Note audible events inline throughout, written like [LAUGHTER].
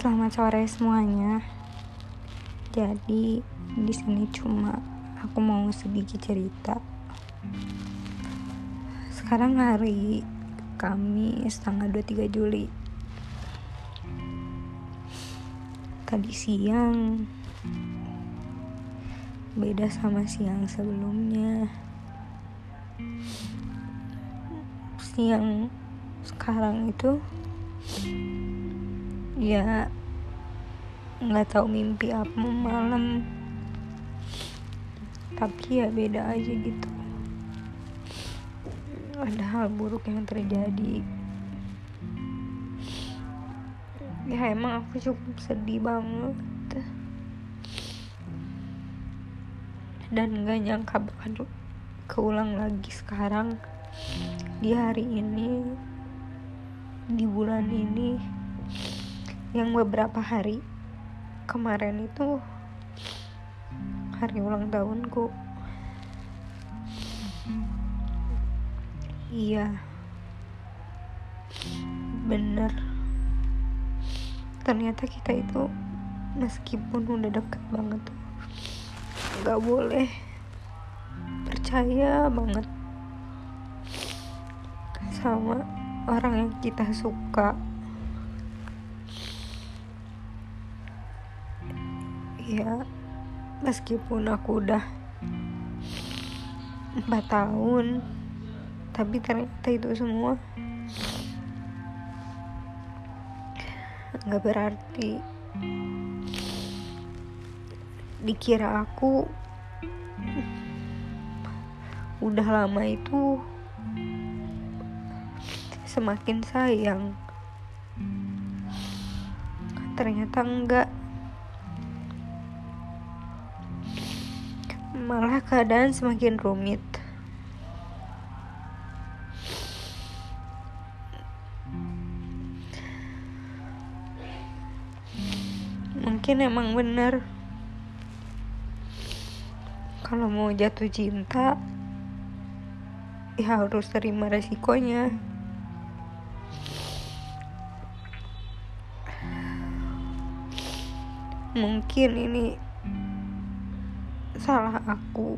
Selamat sore semuanya. Jadi di sini cuma aku mau sedikit cerita. Sekarang hari Kamis tanggal 23 Juli. Tadi siang beda sama siang sebelumnya. Siang sekarang itu ya nggak tahu mimpi apa malam. Tapi ya beda aja gitu. Ada hal buruk yang terjadi. Ya emang aku cukup sedih banget. Dan gak nyangka bakal keulang lagi sekarang. Di hari ini di bulan ini yang beberapa hari kemarin itu hari ulang tahunku iya. Bener. Ternyata kita itu meskipun udah deket banget tuh nggak boleh percaya banget sama orang yang kita suka ya meskipun aku udah empat tahun tapi ternyata itu semua nggak berarti dikira aku udah lama itu semakin sayang. Ternyata enggak malah keadaan semakin rumit. Mungkin emang bener kalau mau jatuh cinta ya harus terima resikonya. Mungkin ini salah aku.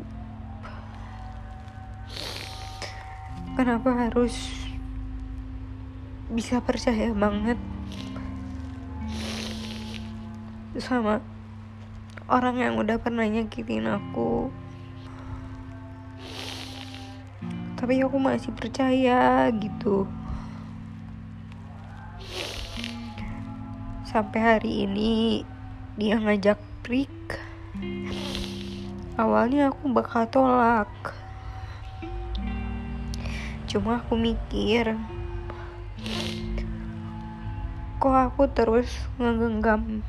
Kenapa harus bisa percaya banget sama orang yang udah pernah nyakitin aku? Tapi aku masih percaya gitu. Sampai hari ini dia ngajak break awalnya aku bakal tolak. Cuma aku mikir kok aku terus ngegenggam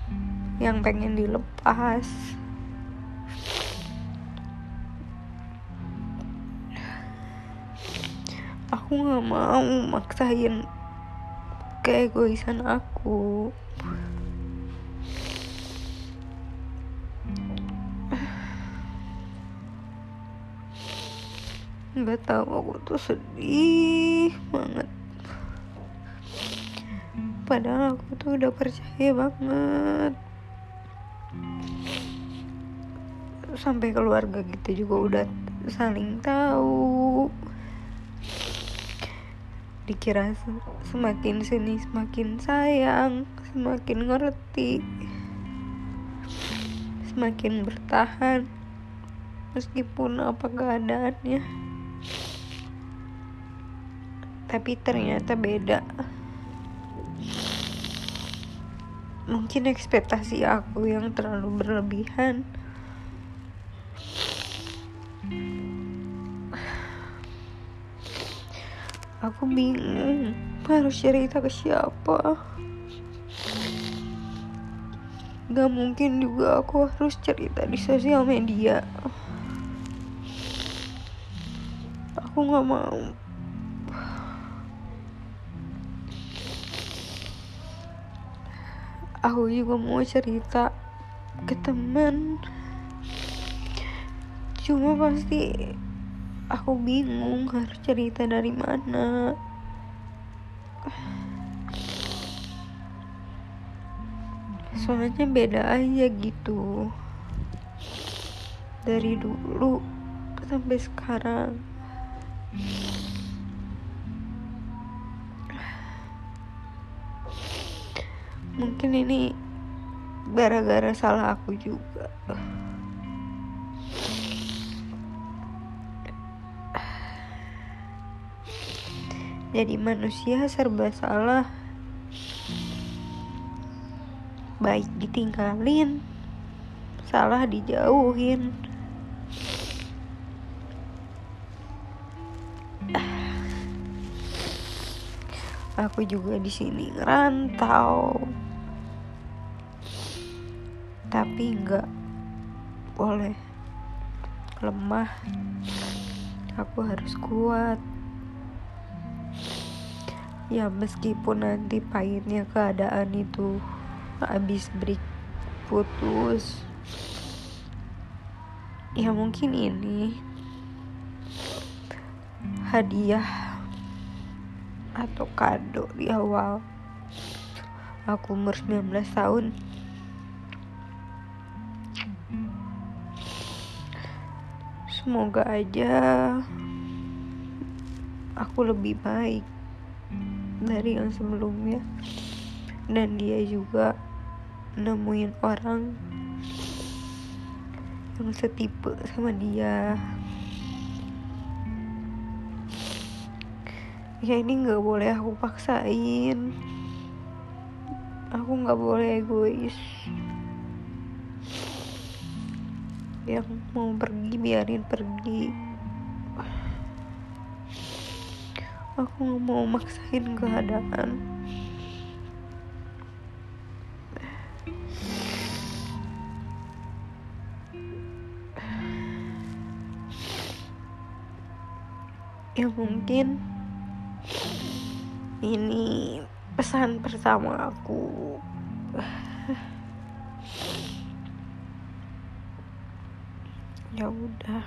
yang pengen dilepas? Aku gak mau maksain keegoisan aku nggak tahu aku tuh sedih banget. Padahal aku tuh udah percaya banget. Sampai keluarga kita juga udah saling tahu. Dikira semakin sini semakin sayang semakin ngerti semakin bertahan. Meskipun apa keadaannya tapi ternyata beda. Mungkin ekspektasi aku yang terlalu berlebihan. Aku bingung harus cerita ke siapa? Gak mungkin juga aku harus cerita di sosial media. Aku gak mau aku juga mau cerita ke teman cuma pasti aku bingung harus cerita dari mana. Soalnya beda aja gitu. Dari dulu sampai sekarang mungkin ini gara-gara salah aku juga. Jadi manusia serba salah. Baik ditinggalin salah dijauhin aku juga di sini ngerantau. Tapi nggak boleh lemah. Aku harus kuat. Ya meskipun nanti pahitnya keadaan itu habis break putus. Ya mungkin ini hadiah atau kado di awal. Aku umur 19 tahun. Semoga aja aku lebih baik dari yang sebelumnya. Dan dia juga nemuin orang yang setipe sama dia ya ini nggak boleh aku paksain. Aku nggak boleh egois. Yang mau pergi biarin pergi. Aku gak mau maksain keadaan. Ya mungkin ini pesan pertama aku. [SIGHS] Ya udah.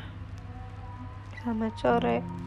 Selamat sore